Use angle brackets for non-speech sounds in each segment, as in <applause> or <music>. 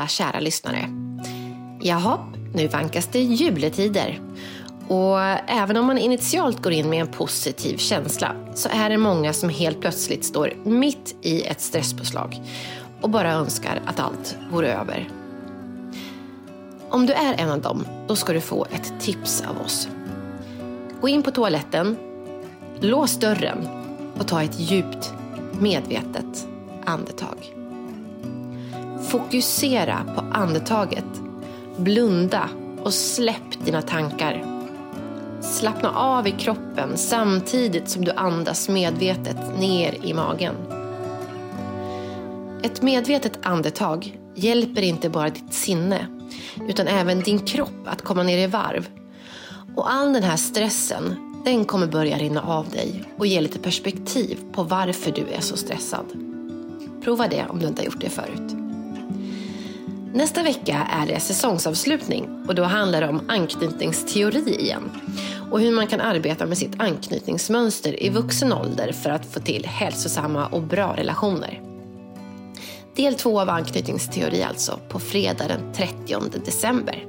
alla kära lyssnare. Jaha, nu vankas det juletider. Och även om man initialt går in med en positiv känsla så är det många som helt plötsligt står mitt i ett stresspåslag och bara önskar att allt vore över. Om du är en av dem, då ska du få ett tips av oss. Gå in på toaletten, lås dörren och ta ett djupt, medvetet andetag. Fokusera på andetaget. Blunda och släpp dina tankar. Slappna av i kroppen samtidigt som du andas medvetet ner i magen. Ett medvetet andetag hjälper inte bara ditt sinne utan även din kropp att komma ner i varv. Och all den här stressen, den kommer börja rinna av dig och ge lite perspektiv på varför du är så stressad. Prova det om du inte har gjort det förut. Nästa vecka är det säsongsavslutning och då handlar det om anknytningsteori igen och hur man kan arbeta med sitt anknytningsmönster i vuxen ålder för att få till hälsosamma och bra relationer. Del två av anknytningsteori alltså, på fredag den 30 december.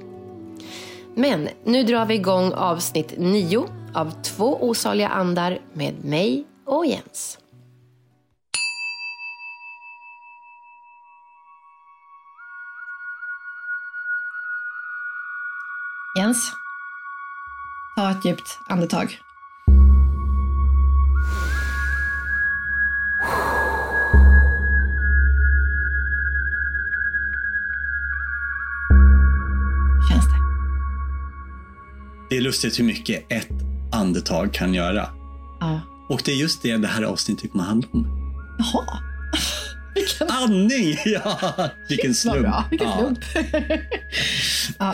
Men nu drar vi igång avsnitt 9 av Två osaliga andar med mig och Jens. Jens, ta ett djupt andetag. Hur känns det? Det är lustigt hur mycket ett andetag kan göra. Ja. Och det är just det det här avsnittet kommer handla om. Jaha. Vilken Andning! <laughs> Ja, vilken slump. vilken slump. ja, <laughs>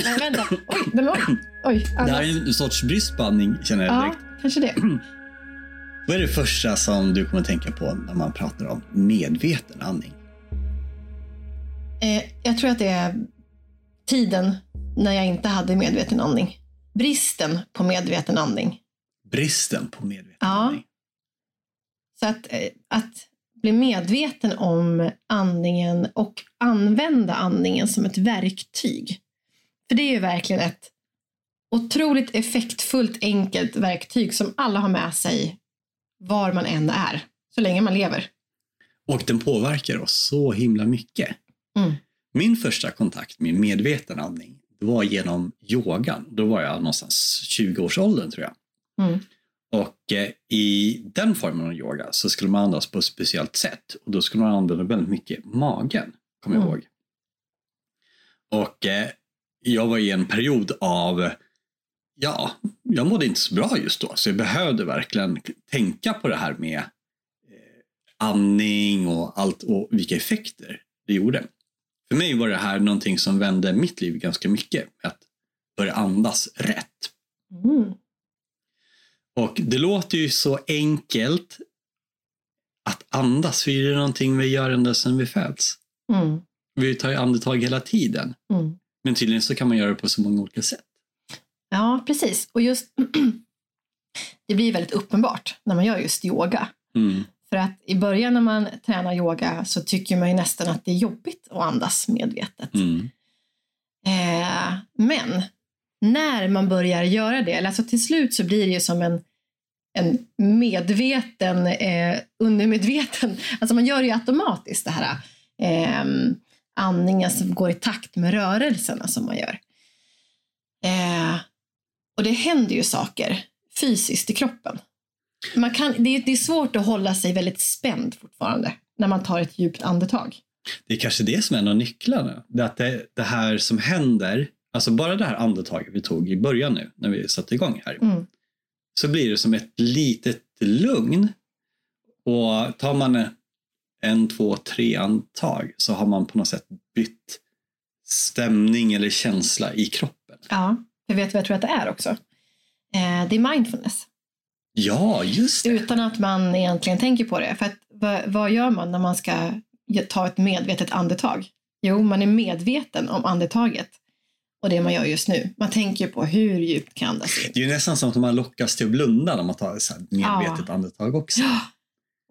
men vänta. Oj, men oj. oj Det här är en sorts brist på andning känner jag Ja, direkt. kanske det. <clears throat> Vad är det första som du kommer att tänka på när man pratar om medveten andning? Eh, jag tror att det är tiden när jag inte hade medveten andning. Bristen på medveten andning. Bristen på medveten Ja. andning. Så att, eh, att bli medveten om andningen och använda andningen som ett verktyg. För det är ju verkligen ett otroligt effektfullt, enkelt verktyg som alla har med sig var man än är, så länge man lever. Och den påverkar oss så himla mycket. Mm. Min första kontakt med medveten andning det var genom yogan. Då var jag någonstans 20-årsåldern tror jag. Mm. Och eh, i den formen av yoga så skulle man andas på ett speciellt sätt. Och då skulle man använda väldigt mycket magen, kommer jag Mm. ihåg. Och eh, jag var i en period av, ja, jag mådde inte så bra just då. Så jag behövde verkligen tänka på det här med eh, andning och allt och vilka effekter det gjorde. För mig var det här någonting som vände mitt liv ganska mycket. Att börja andas rätt. Mm. Och det låter ju så enkelt att andas, för det är någonting vi gör ända sedan vi föds. Mm. Vi tar ju andetag hela tiden. Mm. Men tydligen så kan man göra det på så många olika sätt. Ja, precis. Och just <clears throat> det blir väldigt uppenbart när man gör just yoga. Mm. För att i början när man tränar yoga så tycker man ju nästan att det är jobbigt att andas medvetet. Mm. Eh, men när man börjar göra det, eller alltså till slut så blir det ju som en, en medveten, eh, undermedveten, <laughs> alltså man gör det ju automatiskt det här eh, andningen som går i takt med rörelserna som man gör. Eh, och det händer ju saker fysiskt i kroppen. Man kan, det, är, det är svårt att hålla sig väldigt spänd fortfarande när man tar ett djupt andetag. Det är kanske det som är en av nycklarna. Det, att det, det här som händer, alltså bara det här andetaget vi tog i början nu när vi satte igång här. Mm. Så blir det som ett litet lugn. Och tar man en, två, tre andetag så har man på något sätt bytt stämning eller känsla i kroppen. Ja, jag vet vad jag tror att det är också. Eh, det är mindfulness. Ja, just det. Utan att man egentligen tänker på det. För att, vad, vad gör man när man ska ta ett medvetet andetag? Jo, man är medveten om andetaget och det man gör just nu. Man tänker på hur djupt kan andas in. Det är ju nästan som att man lockas till att blunda när man tar ett medvetet andetag också.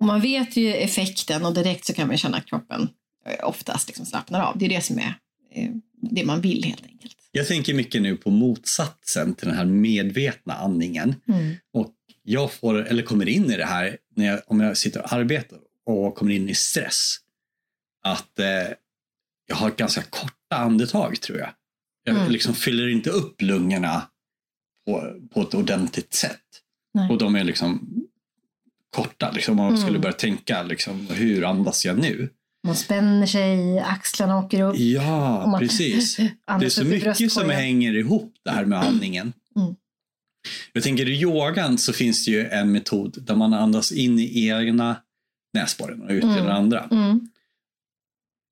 Och man vet ju effekten och direkt så kan man känna att kroppen eh, oftast liksom slappnar av. Det är det som är eh, det man vill helt enkelt. Jag tänker mycket nu på motsatsen till den här medvetna andningen. Mm. Och jag får, eller kommer in i det här när jag, om jag sitter och arbetar och kommer in i stress. Att eh, jag har ganska korta andetag tror jag. Jag Mm. liksom fyller inte upp lungorna på, på ett ordentligt sätt. Nej. Och de är liksom korta. Liksom, om man Mm. skulle börja tänka liksom, hur andas jag nu? Man spänner sig, axlarna åker upp. Ja, man- precis. <laughs> Det är så mycket som hänger ihop det här med andningen. Mm. Jag tänker i yogan så finns det ju en metod där man andas in i egna näsborren och ut i Mm. den andra. Mm.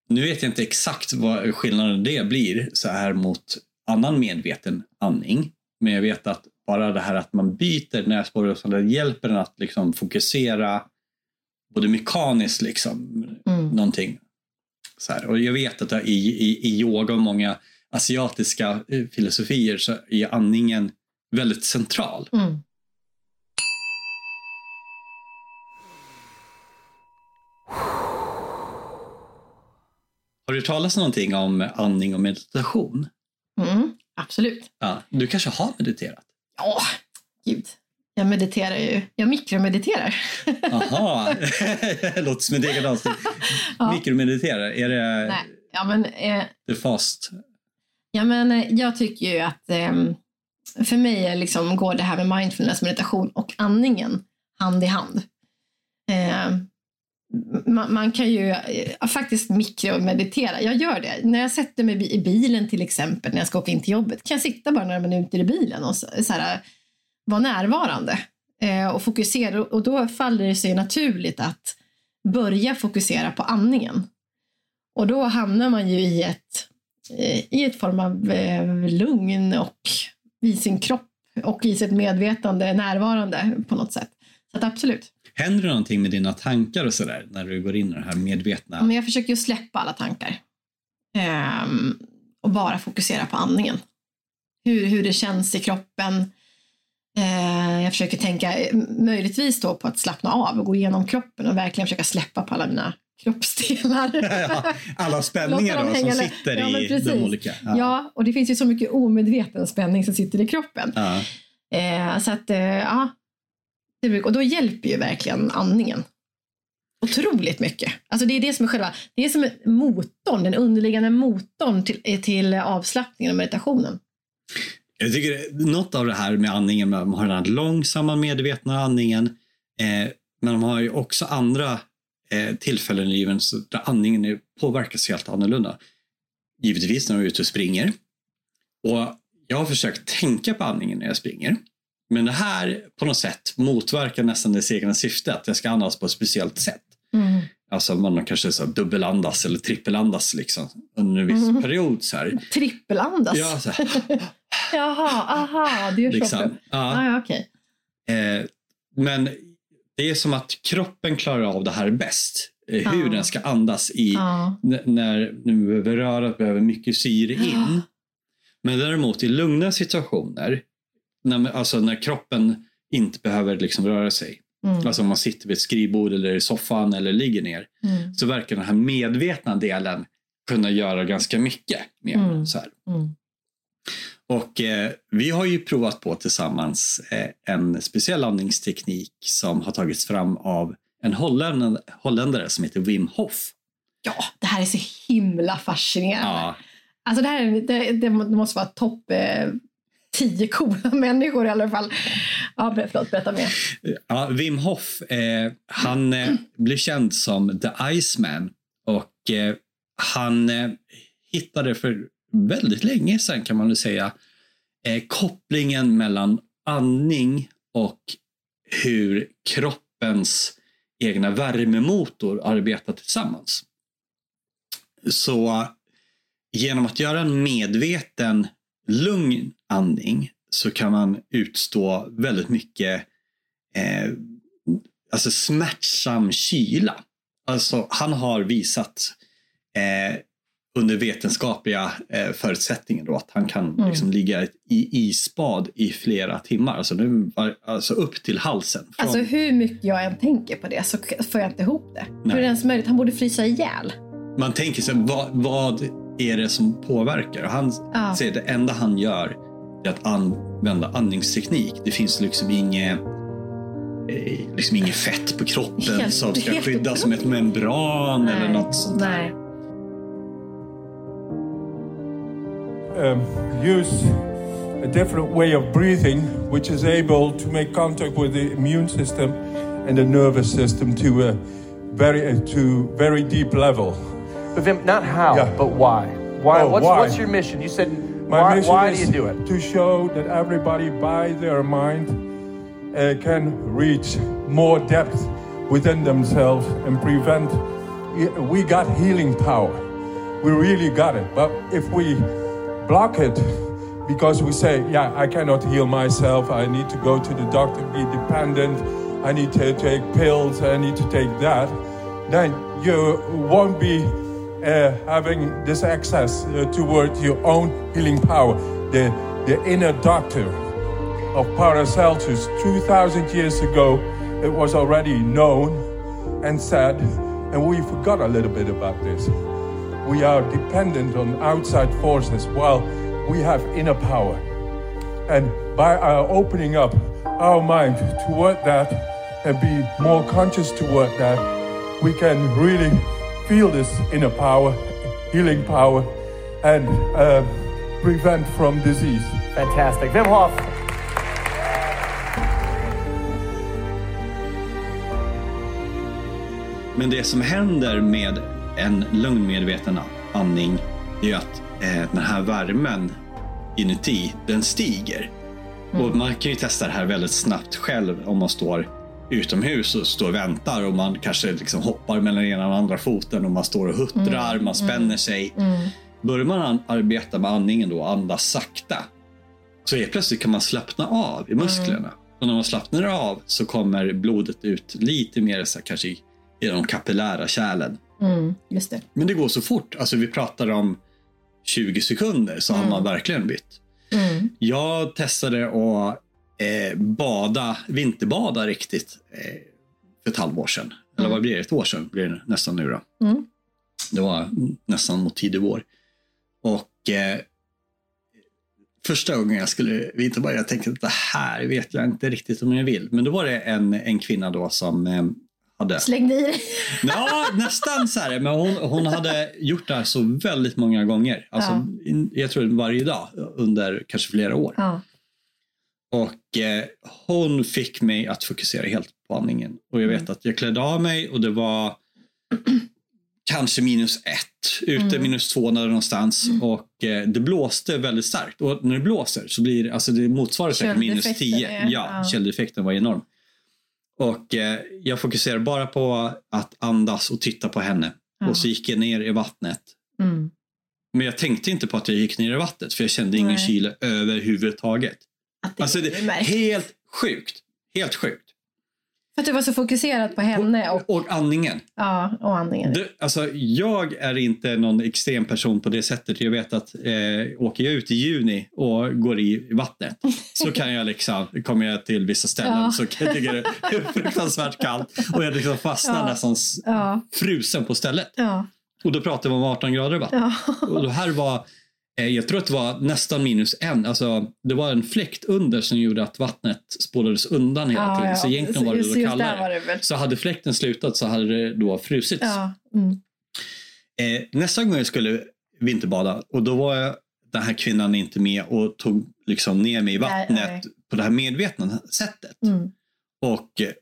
Nu vet jag inte exakt vad skillnaden det blir så här mot annan medveten andning. Men jag vet att bara det här att man byter näsborre så det hjälper den att liksom fokusera både mekaniskt liksom Mm. någonting. Så här. Och jag vet att i, i, i yoga och många asiatiska eh, filosofier så är andningen väldigt central. Mm. Har du talat någonting om andning och meditation? Mm. Absolut. Ja, du kanske har mediterat? Ja, gud. Jag mediterar ju. Jag mikromediterar. Aha, <laughs> låter som ett eget avsnitt. Ja. Mikromediterar, är det Nej. Ja, men, eh, the fast? ja, men eh, jag tycker ju att ehm, för mig är liksom, går det här med mindfulness, meditation och andningen hand i hand. Eh, man, man kan ju ja, faktiskt mikromeditera. Jag gör det. När jag sätter mig i bilen till exempel, när jag ska åka in till jobbet, kan jag sitta bara några minuter i bilen och så, så här, vara närvarande eh, och fokusera. Och då faller det sig naturligt att börja fokusera på andningen. Och då hamnar man ju i ett, eh, i ett form av eh, lugn och i sin kropp och i sitt medvetande närvarande på något sätt. Så att absolut. Händer det någonting med dina tankar och sådär när du går in i det här medvetna? Men jag försöker ju släppa alla tankar. Ehm, och bara fokusera på andningen. Hur, hur det känns i kroppen. Eh, jag försöker tänka möjligtvis då på att slappna av och gå igenom kroppen och verkligen försöka släppa på alla mina kroppsdelar. <laughs> Ja, alla spänningar då som sitter Ja, i precis. de olika. Ja. och det finns ju så mycket omedveten spänning som sitter i kroppen. Ja. Eh, så att, eh, ja. Och då hjälper ju verkligen andningen. Otroligt mycket. Alltså det är det som är själva, det är som motorn, den underliggande motorn till, eh, till avslappningen och meditationen. Jag tycker något av det här med andningen, man har den här långsamma medvetna andningen, eh, men de har ju också andra eh, tillfällen i livet där andningen är, påverkas helt annorlunda. Givetvis när man är ute och springer. Och jag har försökt tänka på andningen när jag springer. Men det här på något sätt motverkar nästan dess egna syfte, att jag ska andas på ett speciellt sätt. Alltså man kanske så dubbelandas eller trippelandas liksom under en viss Mhm. period. Så här. Trippelandas? Ja, så här, <laughs> Jaha, aha, det gör liksom. Ja. Ah, ja, okej. Eh, men det är som att kroppen klarar av det här bäst. Eh, hur Ja. den ska andas i n- när nu behöver röra, behöver mycket syre in. Men däremot i lugna situationer, när, alltså när kroppen inte behöver liksom röra sig. Mm. Alltså om man sitter vid ett skrivbord eller i soffan eller ligger ner. Mm. Så verkar den här medvetna delen kunna göra ganska mycket. Med Mm. så här. Mm. Och eh, vi har ju provat på tillsammans eh, en speciell andningsteknik som har tagits fram av en holländare, holländare som heter Wim Hof. Ja, det här är så himla fascinerande. Ja, Alltså det här är- det, det måste vara topp eh, tio coola <laughs> människor i alla fall. Ja, förlåt, berätta mer. ja, Wim Hof, eh, han eh, blev känd som The Iceman och eh, han eh, hittade för väldigt länge sedan kan man väl säga eh, kopplingen mellan andning och hur kroppens egna värmemotor arbetar tillsammans. Så eh, genom att göra en medveten lugn andning så kan man utstå väldigt mycket eh, alltså smärtsam kyla. Alltså, han har visat eh, under vetenskapliga eh, förutsättningar då, att han kan Mm. liksom ligga i isbad i flera timmar. Alltså, nu, alltså upp till halsen. Från, Alltså hur mycket jag än tänker på det så får jag inte ihop det. Hur Nej. är det ens möjligt? Han borde frysa ihjäl. Man tänker sig, vad, vad är det som påverkar? Han Ja. säger att det enda han gör är att använda andningsteknik. Det finns liksom inget eh, liksom inget fett på kroppen Helt- som ska helt skydda som ett membran eller något sånt där. Nej. um, use a different way of breathing, which is able to make contact with the immune system and the nervous system to a very uh, to very deep level. But Vim, not how, Yeah. but why. Why? Oh, what's, why? what's your mission? You said, My why, mission why do you do it? to show that everybody, by their mind, uh, can reach more depth within themselves and prevent. We got healing power. We really got it. But if we block it because we say, "Yeah, I cannot heal myself. I need to go to the doctor, be dependent. I need to take pills. I need to take that," then you won't be uh, having this access uh, toward your own healing power, the, the inner doctor of Paracelsus. 2,000 years ago, it was already known and said, and we forgot a little bit about this. We are dependent on outside forces while we have inner power. And by our opening up our mind toward that and be more conscious toward that, we can really feel this inner power, healing power, and uh, prevent from disease. Fantastic. Wim Hof. Men det som händer med en lugnmedveten andning är ju att eh, den här värmen inuti, den stiger. Och man kan ju testa det här väldigt snabbt själv om man står utomhus och står och väntar och man kanske liksom hoppar mellan ena och andra foten och man står och huttrar, man spänner sig. Börjar man an- arbeta med andningen då andas sakta så helt plötsligt kan man slappna av i musklerna. Och när man slappnar av så kommer blodet ut lite mer så här, kanske i, de kapillära kärlen. Mm, det. Men det går så fort. Alltså vi pratar om 20 sekunder så har man verkligen bytt. Mm. Jag testade att eh, bada, vinterbada riktigt eh, för ett halvår sedan. Eller vad blir det? Ett år sedan blir det nästan nu då. Mm. Det var nästan mot tidig vår. Och eh, första gången jag skulle vinterbada, jag tänkte att det här vet jag inte riktigt om jag vill. Men då var det en, en kvinna då som eh, hade Slängde i dig. <laughs> Ja, nästan så här. Men hon, hon hade gjort det här så väldigt många gånger. Alltså, Ja. jag tror varje dag under kanske flera år. Ja. Och eh, hon fick mig att fokusera helt på andningen. Och jag vet att jag klädde av mig och det var <clears throat> kanske minus ett, ute minus två någonstans. Och eh, det blåste väldigt starkt. Och när det blåser så blir alltså det motsvarar säkert minus tio. är- Ja, ja. köldeffekten var enorm. Och eh, jag fokuserade bara på att andas och titta på henne. Ja. Och så gick jag ner i vattnet. Mm. Men jag tänkte inte på att jag gick ner i vattnet för jag kände ingen kyla överhuvudtaget. Att det Alltså det helt sjukt. Helt sjukt. För att du var så fokuserad på henne och, Och andningen. ja, och andningen. Du, alltså, jag är inte någon extrem person på det sättet. Jag vet att eh, åker jag ut i juni och går i vattnet så kan jag liksom, kommer jag till vissa ställen Ja. så kan jag tycka det är fruktansvärt kallt och jag liksom fastnar Ja. nästan Ja, frusen på stället. ja, Och då pratar vi om 18 grader vatten. ja. Och det här var, jag tror att det var nästan minus en. Alltså, det var en fläkt under som gjorde att vattnet spolades undan hela Ja, tiden. ja. Så egentligen var det då kallare. var det väl. Så hade fläkten slutat så hade det då frusit. Ja, mm. Eh, nästa gång jag skulle vinterbada och då var jag, den här kvinnan inte med och tog liksom ner mig i Nej, vattnet nej. på det här medvetna sättet. Mm. Och eh,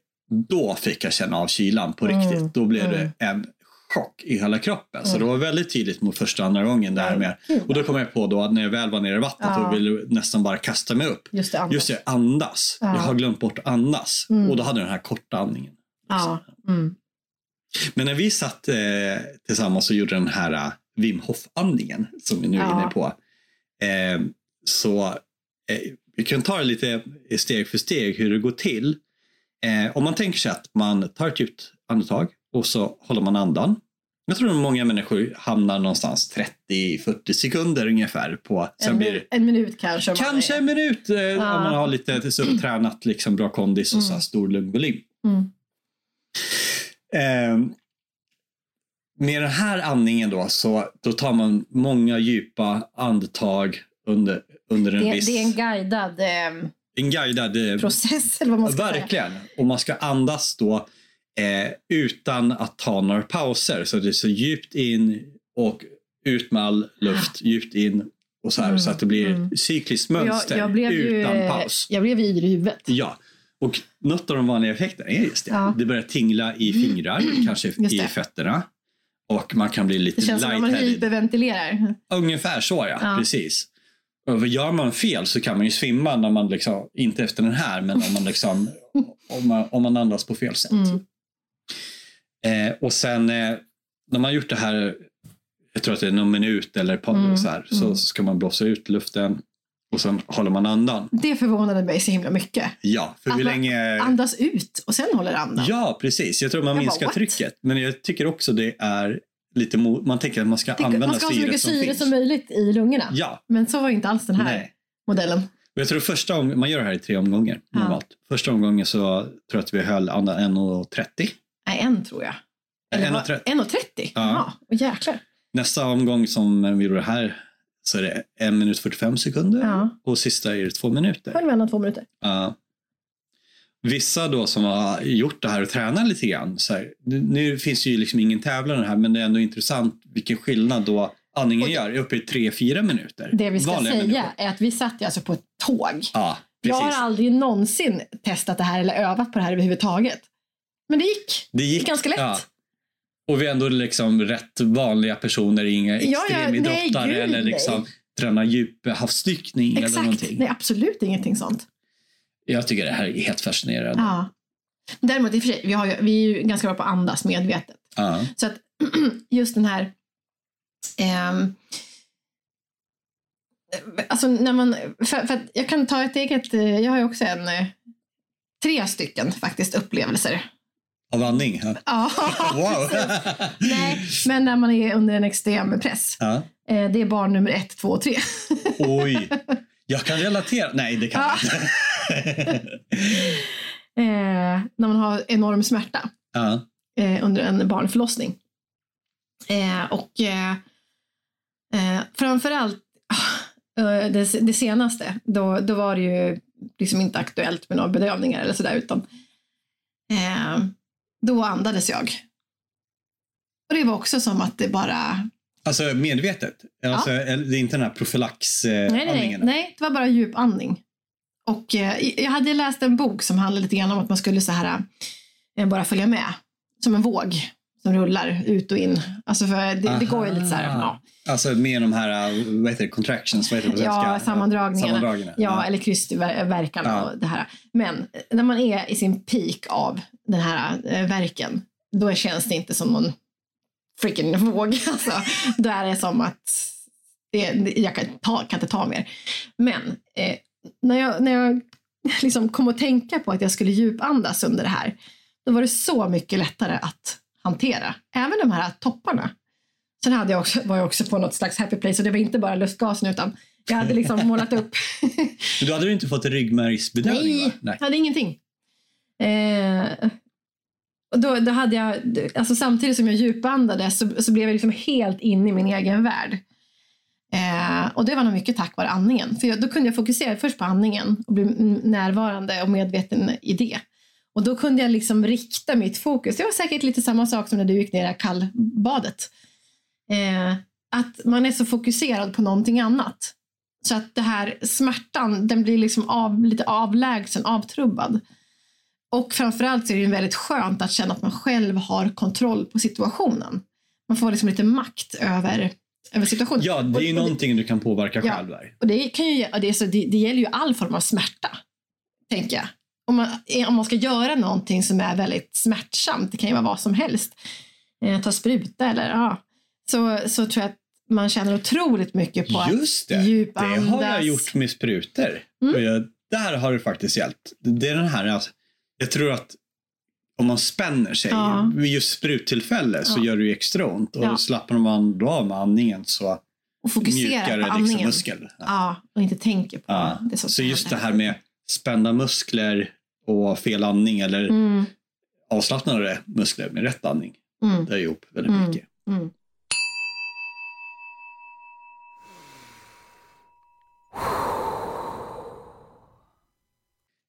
då fick jag känna av kylan på Mm, riktigt. Då blev mm. det en chock i hela kroppen. Så det var väldigt tydligt mot första och andra gången. Det här med, Gud, och då kom jag på då att när jag väl var nere i vattnet Ja. och ville nästan bara kasta mig upp. Just det, andas. Just det, andas. Ja. Jag har glömt bort att andas. Mm. Och då hade jag den här korta andningen. Ja, mm. Men när vi satt eh, tillsammans och gjorde den här eh, Wim Hof-andningen som vi nu är inne på. Eh, så eh, vi kan ta det lite steg för steg hur det går till. Eh, om man tänker sig att man tar ett djupt andetag och så håller man andan. Jag tror att många människor hamnar någonstans 30-40 sekunder ungefär på. En, blir en minut kanske. kanske en minut eh, om man har lite så tränat, liksom, bra kondis och så här stor lungvolym. Mm. Eh, med den här andningen då så då tar man många djupa andetag under, under en Det, viss... det är en guidad eh, en guidad eh, process eller vad man ska säga. Verkligen. Och man ska andas då eh, utan att ta några pauser. Så det är så djupt in och ut med all luft, djupt in och så här. Mm, Så att det blir mm. cykliskt Jag, mönster jag blev ju, utan eh, paus. Jag blev ju yr i huvudet. Ja. Och något av de vanliga effekterna är just det. Ja. Mm. Det börjar tingla i fingrar, kanske i fötterna. Och man kan bli lite Det känns som att man hyperventilerar. Ungefär så ja, Ja. precis. Och gör man fel så kan man ju svimma när man liksom, inte efter den här, men om man liksom, om man, om man andas på fel sätt. Mm. Eh, och sen eh, när man gjort det här, jag tror att det är någon minut eller ett par Mm, så här, så mm. ska man blåsa ut luften och sen håller man andan. Det förvånade mig så himla mycket. Ja, för Att hur länge... Andas ut och sen håller andan. Ja, precis. Jag tror man Jag bara, minskar what? trycket. Men jag tycker också det är lite mo- Man tänker att man ska Tänk, använda man ska ha så mycket syre finns. som möjligt i lungorna. Ja, Men så var inte alls den här nej. modellen. Och Jag tror första om, man gör det här i tre omgångar Ja. normalt. Första omgången så tror jag att vi höll andan 1.30. Nej, en tror jag. Eller vad- 1.30. 1.30? Ja. Åh, jäklar. Nästa omgång som vi gjorde här så är det en minut 45 sekunder Ja. och sista är det två minuter. Höll mellan två minuter. Ja. Vissa då som har gjort det här och tränat lite grann. Så här, nu, finns det ju liksom ingen tävlande här men det är ändå intressant vilken skillnad då andningen Och det- gör uppe i 3-4 minuter. Det vi ska Vanliga säga människor. är att vi satt ju alltså på ett tåg. Ja, Jag har aldrig någonsin testat det här eller övat på det här överhuvudtaget. Men det gick. Det gick ganska lätt. Ja. Och vi är ändå liksom rätt vanliga personer, inga Ja, ja, extremidrottare nej, gud, eller liksom nej. träna djuphavsdykning eller någonting. Nej, absolut ingenting sånt. Jag tycker det här är helt fascinerande. Ja. Däremot i och för sig, vi, har ju, vi är ju ganska bra på att andas medvetet. Ja. Så att <clears throat> just den här... ehm, alltså när man... För, för jag kan ta ett eget... eh, Jag har ju också en... eh, Tre stycken faktiskt upplevelser. Av andning? Ja. Ja. <laughs> Wow! Nej, men när man är under en extrem press. ja. Eh, Det är barn nummer ett, två och tre. <laughs> Oj! Jag kan relatera. Nej, det kan Ja. jag inte. <laughs> Eh, när man har enorm smärta. ja. eh, under en barnförlossning. Eh, och eh, eh, framförallt eh, det, det senaste, då, då var det ju liksom inte aktuellt med några bedövningar eller sådär utan då andades jag. Och det var också som att det bara, Alltså medvetet? Alltså, eller Det är inte den här nej, nej, nej, profylaxandningen? nej, det var bara djup andning. Och eh, jag hade läst en bok som handlade lite grann om att man skulle så här eh, bara följa med som en våg som rullar ut och in. Alltså för det, det går ju lite så här, ja, Alltså med de här, uh, vad heter det, contractions, vad heter det på Ja, sammandragningarna. sammandragningarna. ja eller krystverkan Ja. och det här. Men när man är i sin peak av den här eh, verken, då känns det inte som någon freaking våg. <laughs> Alltså, då är det som att det- jag kan, ta, kan inte ta mer. Men eh, när jag, när jag <laughs> liksom kom att tänka på att jag skulle djupandas under det här, då var det så mycket lättare att hantera. Även de här topparna. Sen hade jag också, var jag också på något slags happy place och det var inte bara lustgasen utan jag hade liksom <laughs> målat upp. Men då hade du inte fått ryggmärgsbedövning? Nej, va? Nej. jag hade ingenting. Eh, och då, då hade jag, alltså samtidigt som jag djupandades så, så blev jag liksom helt inne i min egen värld. Eh, och det var nog mycket tack vare andningen. För jag, då kunde jag fokusera först på andningen och bli närvarande och medveten i det. Och då kunde jag liksom rikta mitt fokus. Det var säkert lite samma sak som när du gick ner i kallbadet. Eh, att man är så fokuserad på någonting annat. Så att det här smärtan, den blir liksom av, lite avlägsen, avtrubbad. Och framförallt så är det ju väldigt skönt att känna att man själv har kontroll på situationen. Man får liksom lite makt över, över situationen. Ja, det är ju någonting du kan påverka Ja. själv där. och det, kan ju, det, så, det, det gäller ju all form av smärta, tänker jag. Om man, om man ska göra någonting som är väldigt smärtsamt, det kan ju vara vad som helst, eh, ta spruta eller ja, så, så tror jag att man känner otroligt mycket på Just det, att det djupandas. har jag gjort med sprutor. Mm. Och jag, där har det faktiskt hjälpt. Det är den här, att jag tror att om man spänner sig Ja. vid just spruttillfälle så Ja. gör det ju extra ont. Och Ja. slappnar man då av med andningen så och fokusera mjukare på liksom andningen. muskel. Ja. Ja, och inte tänker på det. som Så just det här med muskler och fel andning eller Mm, avslappnade muskler med rätt andning. mm. Det är ihop väldigt Mm. mycket. Mm.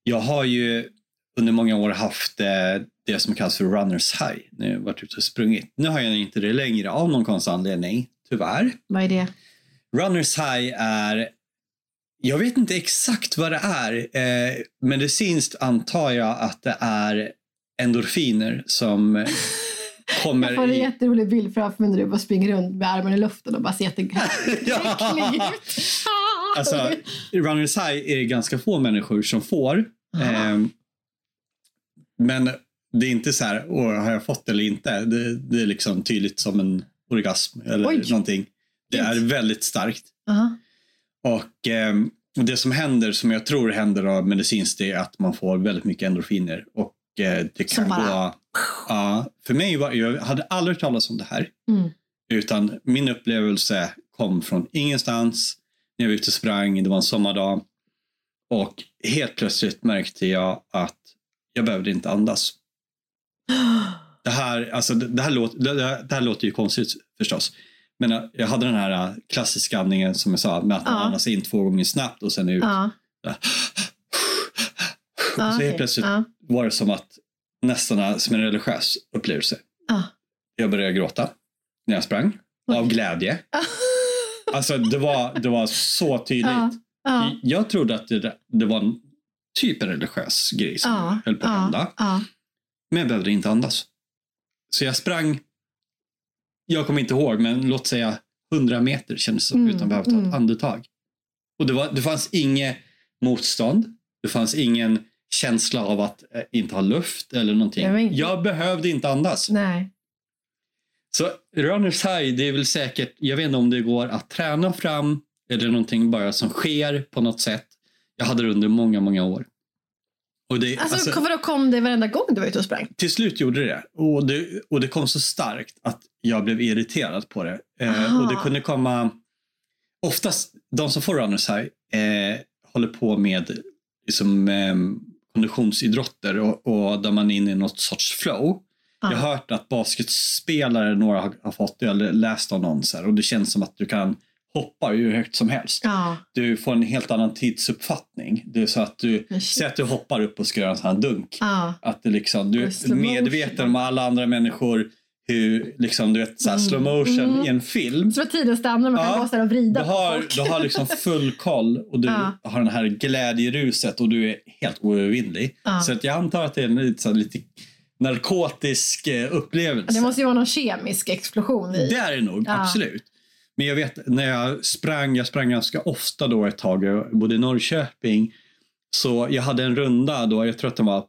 Jag har ju under många år haft eh, det som kallas för runners high när jag varit ute och sprungit. Nu har jag inte det längre av någon konstig anledning, tyvärr. Vad är det? Runners high är, jag vet inte exakt vad det är. Eh, medicinskt antar jag att det är endorfiner som <laughs> kommer Jag får en i... jätterolig bild framför mig när du bara springer runt med armarna i luften och bara ser jätteäcklig <laughs> Ja. ut. Alltså, runners high är det ganska få människor som får. Eh, men det är inte så här, Åh, har jag fått det eller inte? Det, det är liksom tydligt som en orgasm eller Oj. någonting. Det är väldigt starkt. Aha. Och eh, det som händer, som jag tror händer av medicinskt, är att man får väldigt mycket endorfiner. Och eh, det kan bara- gå... Ja, för mig var, jag hade aldrig hört talas om det här. Mm. Utan min upplevelse kom från ingenstans. När jag var ute och sprang, det var en sommardag. Och helt plötsligt märkte jag att jag behövde inte andas. <gasps> Det här, alltså, det, här låter, det, det det här låter ju konstigt förstås. Men äh, jag hade den här äh, klassiska andningen som jag sa, med att man Ja. andas in två gånger snabbt och sen ut. Ja. så Ja, helt okej. plötsligt Ja. var det som att nästan som en religiös upplevelse. Ja. Jag började gråta när jag sprang. Av glädje. <laughs> Alltså det var, det var så tydligt. Ja. Ja. Jag trodde att det, det var en typ en religiös grej som höll på att hända. Men jag behövde inte andas. Så jag sprang, jag kommer inte ihåg, men låt säga 100 meter kändes det som, Mm, utan att behöva ta ett mm. andetag. Och det, var, det fanns inget motstånd. Det fanns ingen känsla av att eh, inte ha luft eller någonting. Var inte- Jag behövde inte andas. Nej. Så runners high, det är väl säkert, jag vet inte om det går att träna fram eller någonting bara som sker på något sätt. Jag hade det under många, många år. Och det, Alltså, alltså, vadå, kom det varenda gång du var ute och sprang? till slut gjorde det. Och det. Och det kom så starkt att jag blev irriterad på det. Eh, och det kunde komma... Oftast, de som får runners high eh, håller på med liksom, eh, konditionsidrotter och, och där man är inne i något sorts flow. Jag har hört att basketspelare, några har, har fått det, eller läst av någon så här, och det känns som att du kan hoppa hur högt som helst. Ja. Du får en helt annan tidsuppfattning. Det är så att du, säg att du hoppar upp och ska göra en sån här dunk. Ja. Att det liksom, du är medveten om alla andra människor, hur liksom, du vet, så här, slow motion Mm. i en film. Så att tiden stannar och man Ja. kan gå så och Du vrida på har, folk. du har liksom full koll och du Ja. har den här glädjeruset och du är helt oövervinnlig. Ja. Så att jag antar att det är en lite, så här, lite narkotisk eh, upplevelse. Det måste ju vara någon kemisk explosion i. Det är det nog, absolut. Men jag vet när jag sprang, jag sprang ganska ofta då ett tag, jag bodde i Norrköping. Så jag hade en runda då, jag tror att den var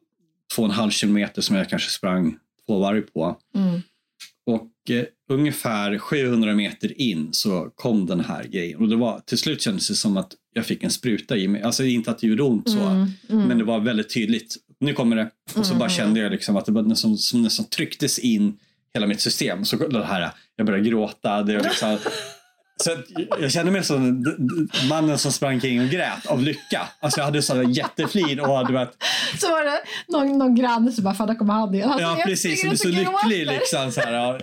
två och en halv kilometer som jag kanske sprang två varv på. Mm. Och eh, ungefär 700 meter in så kom den här grejen. Och det var, till slut kändes det som att jag fick en spruta i mig. Alltså inte att det gjorde ont så, Mm. Mm. men det var väldigt tydligt. Nu kommer det. Och så bara kände jag liksom att det var nästan, som nästan trycktes in hela mitt system. Så det här, jag började gråta. Det liksom, <laughs> så jag kände mig som mannen som sprang kring och grät av lycka. Alltså jag hade sån jätteflin och du vet, Så var det någon, någon granne som bara, fan där kommer han igen. Han Ja, precis. Som är så lycklig. Liksom, så här, ja.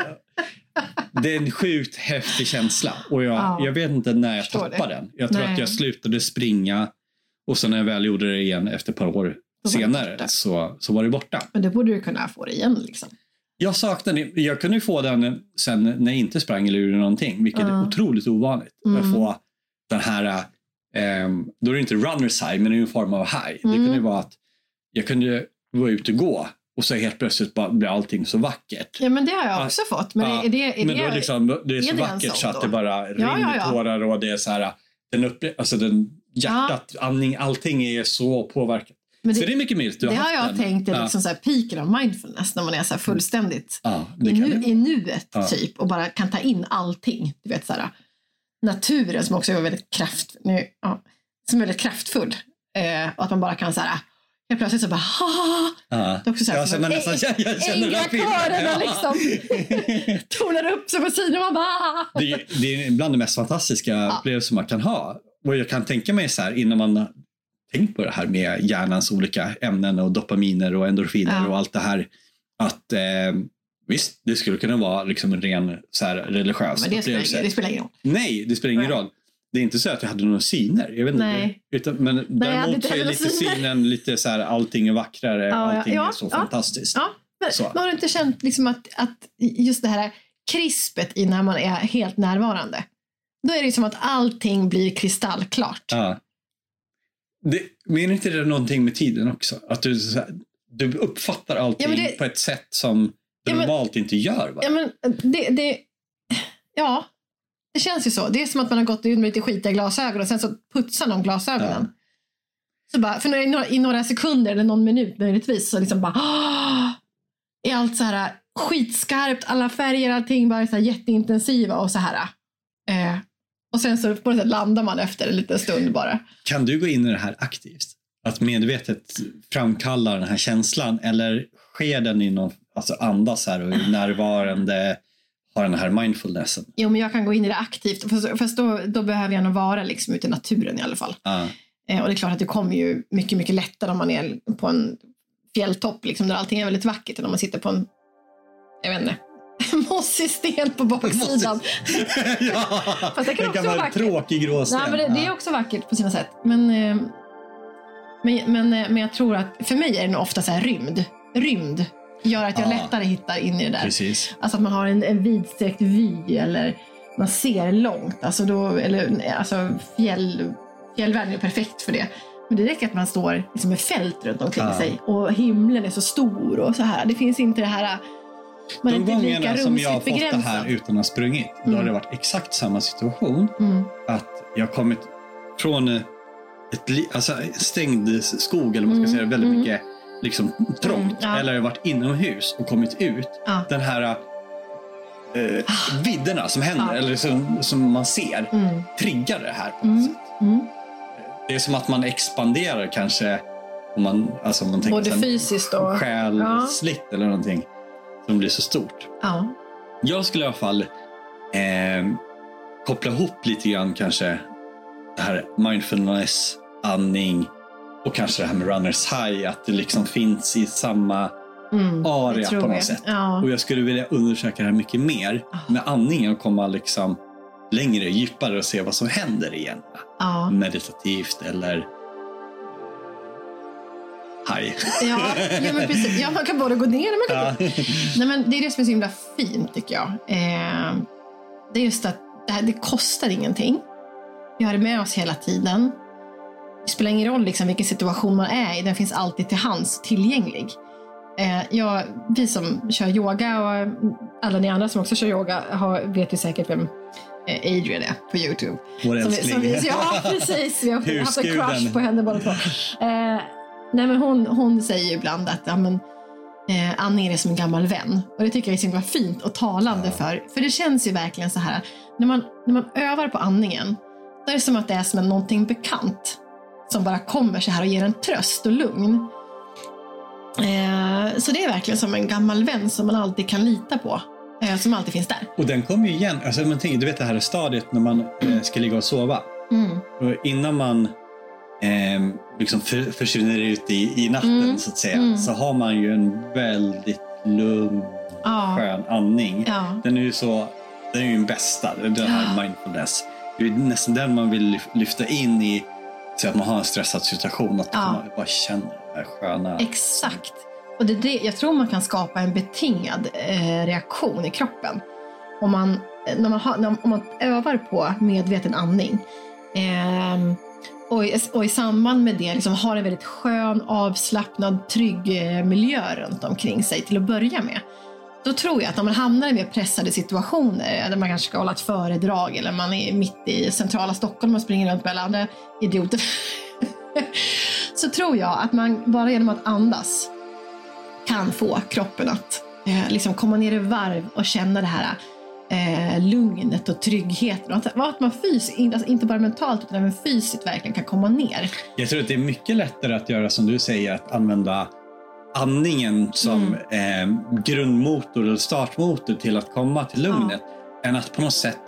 Det är en sjukt häftig känsla. Och jag, Ja. jag vet inte när jag Förstår tappade det. den. Jag tror Nej. att jag slutade springa och sen när jag väl gjorde det igen efter ett par år senare så, så var det borta. Men då borde du kunna få det igen. Liksom. Jag saknade, jag kunde få den sen när jag inte sprang eller gjorde någonting, vilket är Ja. otroligt ovanligt. Mm. Att få den här, ehm, då är det inte runners high, men det är en form av high. Det Mm. kunde ju vara att jag kunde vara ute och gå och så helt plötsligt bara blir allting så vackert. Ja, men det har jag Ja. också fått. Men Ja, är det, är men det, då är liksom, det är så är det en vackert så att det bara rinner ja, ja. tårar och det är så här, den upple- alltså den hjärtat, andning, allting är så påverkat. Men så det, det är mycket möjligt du det har jag den. tänkt är ja. liksom så här peaken av mindfulness när man är så fullständigt Ja, det i, nu, det. i nuet Ja. typ och bara kan ta in allting. Du vet så här, naturen som också är väldigt, kraft, nu, ja, som är väldigt kraftfull. Eh, och att man bara kan så här, helt plötsligt så bara ha, Ja. Det är också så här Ja, man en- nästan, jag, <laughs> jag känner den här liksom <laughs> tonar upp sig på sidan och man bara. Det, är- det är bland det mest fantastiska Ja. upplevelser man kan ha. Och jag kan tänka mig så här innan man har tänkt på det här med hjärnans olika ämnen och dopaminer och endorfiner Ja. och allt det här. Att eh, Visst, det skulle kunna vara liksom en ren så här, religiös Men det spelar, upplevelse. ingen- det spelar ingen roll. Nej, det spelar ingen Nej. roll. Det är inte så att jag hade några syner. Jag vet inte, Nej. Utan, men hade däremot så är lite syner. synen lite så här, allting är vackrare, Ja, ja, allting ja, är så ja. fantastiskt. Ja, men, Så. har du inte känt liksom att, att just det här krispet i när man är helt närvarande? Då är det som att allting blir kristallklart. Ja. Det, menar inte det någonting med tiden också? Att du, här, du uppfattar allting Ja, det- på ett sätt som du Ja, normalt inte gör. Va? Ja, men det, det, ja, det känns ju så. Det är som att man har gått ut med lite skitiga glasögon och sen så putsar någon glasögonen. Så bara, för några, i, några, i några sekunder eller någon minut möjligtvis så liksom bara "Åh!" är allt så här skitskarpt, alla färger, allting bara så här jätteintensiva och så här. Eh, och sen så på något sätt landar man efter en liten stund bara. Kan du gå in i det här aktivt? Att medvetet framkalla den här känslan eller sker den i någon, alltså andas här och är närvarande, har den här mindfulnessen? Jo, men jag kan gå in i det aktivt. Fast, fast då, då behöver jag nog vara liksom ute i naturen i alla fall. Eh, och det är klart att det kommer ju mycket, mycket lättare om man är på en fjälltopp liksom, där allting är väldigt vackert än om man sitter på en, jag vet inte, <laughs> mossig sten på baksidan. <laughs> ja, Fast det kan också vara en vackert. tråkig gråsten. Nej, men det, det är också vackert på sina sätt. Men, eh, men, men, eh, men jag tror att för mig är det nog ofta så här rymd. Rymd gör att jag Ja. lättare hittar in i det där. Precis. Alltså att man har en, en vidsträckt vy eller man ser långt. Alltså, då, eller, alltså fjäll, fjällvärlden är perfekt för det. Men det räcker att man står liksom med fält runt omkring Ja. sig och himlen är så stor och så här. Det finns inte det här... Man De gångerna som jag har fått det här utan att ha sprungit, då har Mm. det varit exakt samma situation. Mm. Att jag har kommit från eh, ett alltså stängd skog, eller man ska Mm, säga, väldigt mm. mycket liksom, trångt. Mm, ja. Eller varit inomhus och kommit ut. Ja. Den här eh, vidderna som händer, Ja. eller som, som man ser, Mm. triggar det här på något Mm. sätt. Mm. Det är som att man expanderar kanske, om man, alltså om man tänker Både fysiskt och... själslitt eller någonting som blir så stort. Ja. Jag skulle i alla fall eh, koppla ihop lite grann kanske det här mindfulness, andning och kanske det här med runners high, att det liksom finns i samma Mm. area på något jag. sätt. Ja. Och jag skulle vilja undersöka det här mycket mer Ah. med andningen och komma liksom längre, djupare och se vad som händer igen. Ja. Meditativt eller high. Ja, ja, men precis. Ja, man kan både gå ner och man kan Ja. Nej, men det är det som är så himla fint tycker jag. Eh, det är just att det, här, det kostar ingenting. Vi har det med oss hela tiden. Det spelar ingen roll liksom, vilken situation man är i, den finns alltid till hands, tillgänglig. Eh, jag, vi som kör yoga och alla ni andra som också kör yoga har, vet ju säkert vem eh, Adrian är på Youtube. Vår Som vi, älskling. som vi, ja, precis. Vi har haft en crush på henne båda två. Eh, nej, men hon, hon säger ibland att ja, men, eh, Annie är som en gammal vän. Och det tycker jag är så himla fint och talande Ja. för. För det känns ju verkligen så här, när man, när man övar på andningen, då är det som att det är som en någonting bekant som bara kommer så här och ger en tröst och lugn. Eh, så det är verkligen som en gammal vän som man alltid kan lita på. Eh, som alltid finns där. Och den kommer ju igen. Alltså, man tänker, du vet det här stadiet när man eh, ska ligga och sova. Mm. Och innan man eh, liksom för, försvinner ut i, i natten Mm. så att säga. Mm. Så har man ju en väldigt lugn, Ja. skön andning. Ja. Den är ju så, den är ju den bästa. Den här mindfulness. Det är nästan den man vill lyf- lyfta in i så att man har en stressad situation. Att Ja. man bara känner det här sköna. Exakt. Och det, det, jag tror man kan skapa en betingad eh, reaktion i kroppen. Om man, när man, har, när, om man övar på medveten andning. Ehm, och, i, och i samband med det liksom har en väldigt skön, avslappnad, trygg eh, miljö runt omkring sig till att börja med. Då tror jag att när man hamnar i mer pressade situationer, eh, där man kanske ska hålla ett föredrag eller man är mitt i centrala Stockholm och springer runt med alla andra idioter. <laughs> så tror jag att man bara genom att andas kan få kroppen att eh, liksom komma ner i varv och känna det här eh, lugnet och tryggheten. Att, att man fysiskt, alltså inte bara mentalt utan även fysiskt verkligen kan komma ner. Jag tror att det är mycket lättare att göra som du säger, att använda andningen som Mm. eh, grundmotor eller startmotor till att komma till lugnet. Än att på något sätt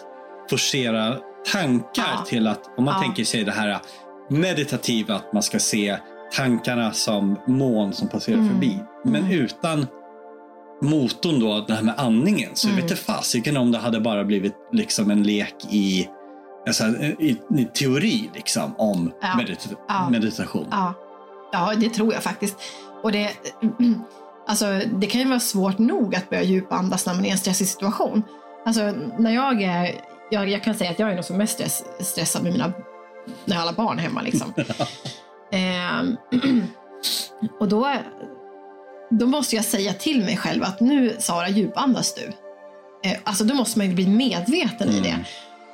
forcera tankar Ja. till att, om man Ja. tänker sig det här meditativa, att man ska se tankarna som moln som passerar Mm. förbi. Men Mm. utan motorn då, det här med andningen. Så Mm. jag vet inte fasiken om det hade bara blivit liksom en lek i, alltså, i, i teori liksom, om Ja. medita- Ja. meditation. Ja. ja, det tror jag faktiskt. Och det, <clears throat> alltså, det kan ju vara svårt nog att börja djupandas när man är i en stressig situation. Alltså, när jag är, jag, jag kan säga att jag är nog som mest stress, stressad med mina, när jag har alla barn hemma. Liksom. <laughs> Ehm, <clears throat> och då, då måste jag säga till mig själv att nu Sara, djupandas du. Eh, alltså då måste man ju bli medveten i det.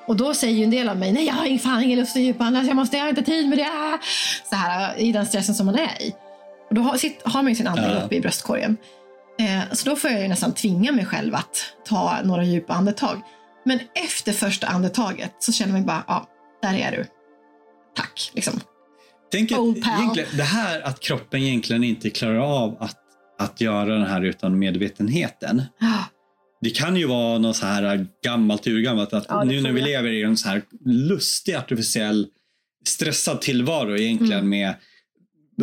Och då säger ju en del av mig, nej jag har fan ingen lust att djupandas, jag, måste, jag har inte tid med det. Så här, I den stressen som man är i. Och då har, sitt, har man ju sin andning Ja. uppe i bröstkorgen. Eh, så då får jag ju nästan tvinga mig själv att ta några djupa andetag. Men efter första andetaget så känner man bara, ja, där är du. Tack. Liksom. Tänk att egentligen, det här att kroppen egentligen inte klarar av att, att göra den här utan medvetenheten. <gasps> Det kan ju vara något så här gammalt urgammalt att Ja, det nu när vi jag. lever i en så här lustig artificiell stressad tillvaro egentligen Mm. med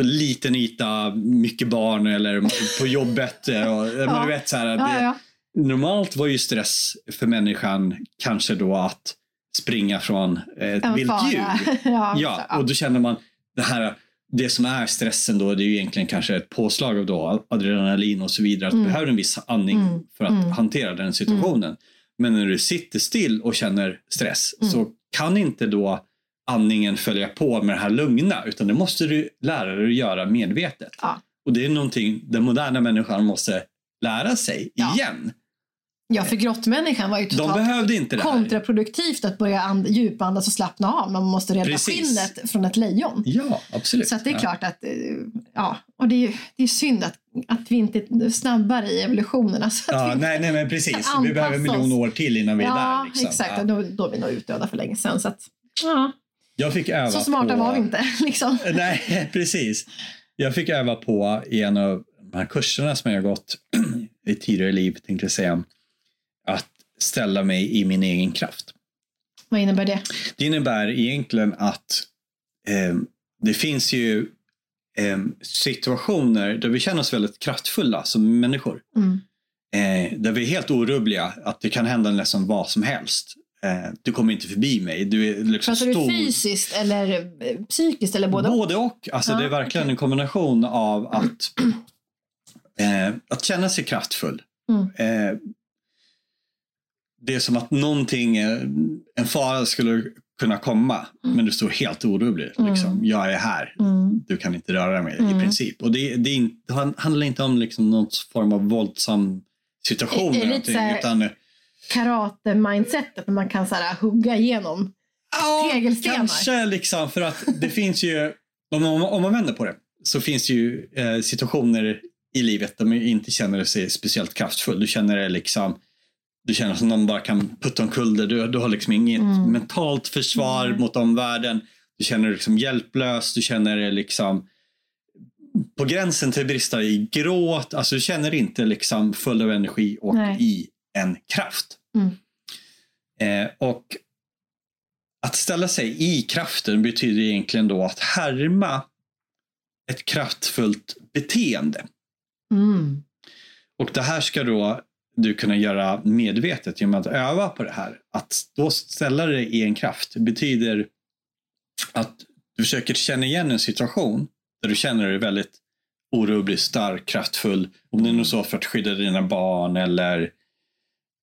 liten yta, mycket barn eller på jobbet. Och, <laughs> Ja. du vet, så här, Ja, det, ja. Normalt var ju stress för människan kanske då att springa från ett vilt djur. <laughs> ja, Ja, och då känner man det här, det som är stressen då, det är ju egentligen kanske ett påslag av då adrenalin och så vidare. Att du Mm. behöver en viss andning Mm. för att Mm. hantera den situationen. Men när du sitter still och känner stress Mm. så kan inte då andningen följa på med det här lugna, utan det måste du lära dig att göra medvetet. Ja. Och det är någonting den moderna människan måste lära sig Ja. igen. Ja, för grottmänniskan var ju De totalt behövde inte det här. kontraproduktivt att börja and- djupandas och slappna av. Man måste rädda Precis. skinnet från ett lejon. Ja, absolut. Så att det är Ja. klart att, eh, ja, och det är, ju- det är synd att, att vi inte är snabbare i evolutionen. Alltså Ja, vi, nej, nej, men precis. Vi behöver en miljon år till innan vi är ja där. Liksom. exakt. Ja. Då, då är vi nog utdöda för länge sedan. Så, att, ja, Jag fick öva så smarta på... var vi inte. <laughs> Liksom. Nej, <laughs> precis. Jag fick öva på i en av de här kurserna som jag har gått <clears throat> i tidigare liv, tänkte jag säga, att ställa mig i min egen kraft. Vad innebär det? Det innebär egentligen att eh, det finns ju eh, situationer där vi känner oss väldigt kraftfulla som människor. Mm. Eh, där vi är helt orubbliga, att det kan hända nästan vad som helst. Eh, du kommer inte förbi mig. Du är liksom Pratar du stor. fysiskt eller eh, psykiskt eller både? Både och. Alltså, Ja, det är verkligen okej. en kombination av att, <clears throat> eh, att känna sig kraftfull. Mm. Det är som att någonting, en fara skulle kunna komma, men du står helt orubblig. Mm. Liksom. Jag är här, Mm. du kan inte röra mig Mm. i princip. Och det, det, är det han- handlar inte om liksom någon form av våldsam situation. Är- är eller lite någonting, så här- utan, Karate-mindsetet när man kan så här, hugga igenom. Ja, Tegelstenar. Kanske liksom för att det <laughs> finns ju, om man, om man vänder på det, så finns det ju eh, situationer i livet där man inte känner sig speciellt kraftfull. Du känner det liksom, du känner som någon bara kan putta omkull dig. Du, du har liksom inget Mm. mentalt försvar Mm. mot omvärlden. Du känner dig liksom hjälplös, du känner dig liksom på gränsen till att brista i gråt. Alltså du känner dig inte liksom full av energi och Nej. i en kraft. Mm. Eh, och att ställa sig i kraften betyder egentligen då att härma ett kraftfullt beteende. Mm. Och det här ska då du kunna göra medvetet genom att öva på det här. Att då ställa dig i en kraft betyder att du försöker känna igen en situation där du känner dig väldigt orubblig, stark, kraftfull. Om det är något så för att skydda dina barn eller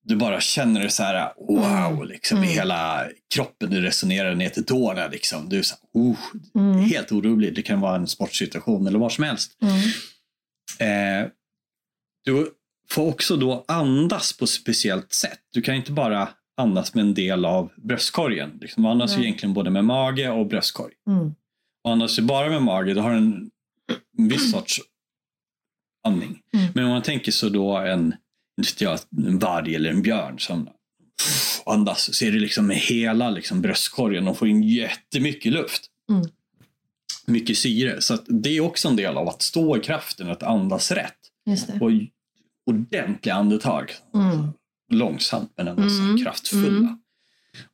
du bara känner det så här wow, liksom i Mm. hela kroppen. Du resonerar ner till tårna liksom. Du är så här, oh, Mm. helt orolig. Det kan vara en sportsituation eller vad som helst. Mm. Eh, du får också då andas på ett speciellt sätt. Du kan inte bara andas med en del av bröstkorgen. Liksom, du andas ju egentligen både med mage och bröstkorg. Mm. Och andas du bara med mage, då har du en, en viss sorts andning. Mm. Men om man tänker så då en, en varg eller en björn som andas, så är det liksom med hela liksom bröstkorgen och får in jättemycket luft. Mm. Mycket syre. Så det är också en del av att stå i kraften, att andas rätt. Just det. Och ordentliga andetag. Mm. Långsamt men ändå så Mm. kraftfulla. Mm.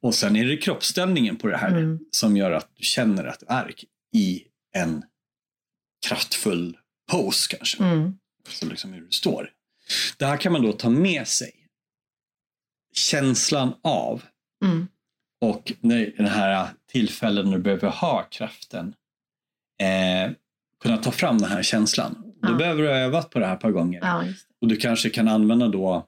Och sen är det kroppsställningen på det här Mm. som gör att du känner att du är i en kraftfull pose kanske. Mm. Så liksom hur du står. Det här kan man då ta med sig. Känslan av Mm. och när den här tillfällen när du behöver ha kraften. Eh, kunna ta fram den här känslan. Då Ja. behöver du ha övat på det här ett par gånger. Ja. Och du kanske kan använda då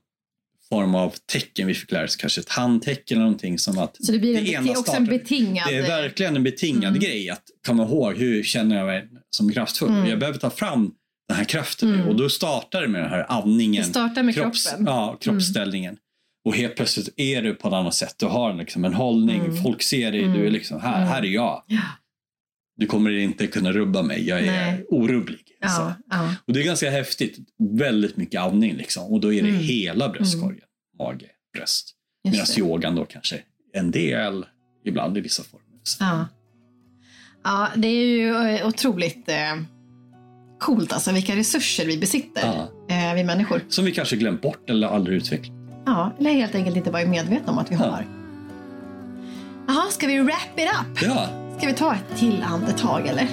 form av tecken. Vi fick lära oss kanske ett handtecken eller någonting som att Så det blir en det ena också en betingad... Det är verkligen en betingad Mm. grej att komma ihåg hur känner jag mig som kraftfull. Mm. Jag behöver ta fram den här kraften Mm. och då startar det med den här andningen. Det startar med kropps, kroppen. Mm. ja, kroppsställningen. Och helt plötsligt är du på ett annat sätt. Du har liksom en hållning, Mm. folk ser dig, Mm. du är liksom här, Mm. här är jag. Ja. Du kommer inte kunna rubba mig, jag är Nej. orubblig. Ja, ja. Och det är ganska häftigt. Väldigt mycket andning liksom. Och då är det Mm. hela bröstkorgen. Mage, bröst. Medan yogan då kanske en del, ibland i vissa former. Ja. ja, det är ju eh, otroligt eh, coolt alltså vilka resurser vi besitter, eh, vi människor. Som vi kanske glömt bort eller aldrig utvecklat. Ja, eller helt enkelt inte varit medvetna om att vi har. Jaha, ska vi wrap it up? Ja, Ska vi ta ett till andetag eller?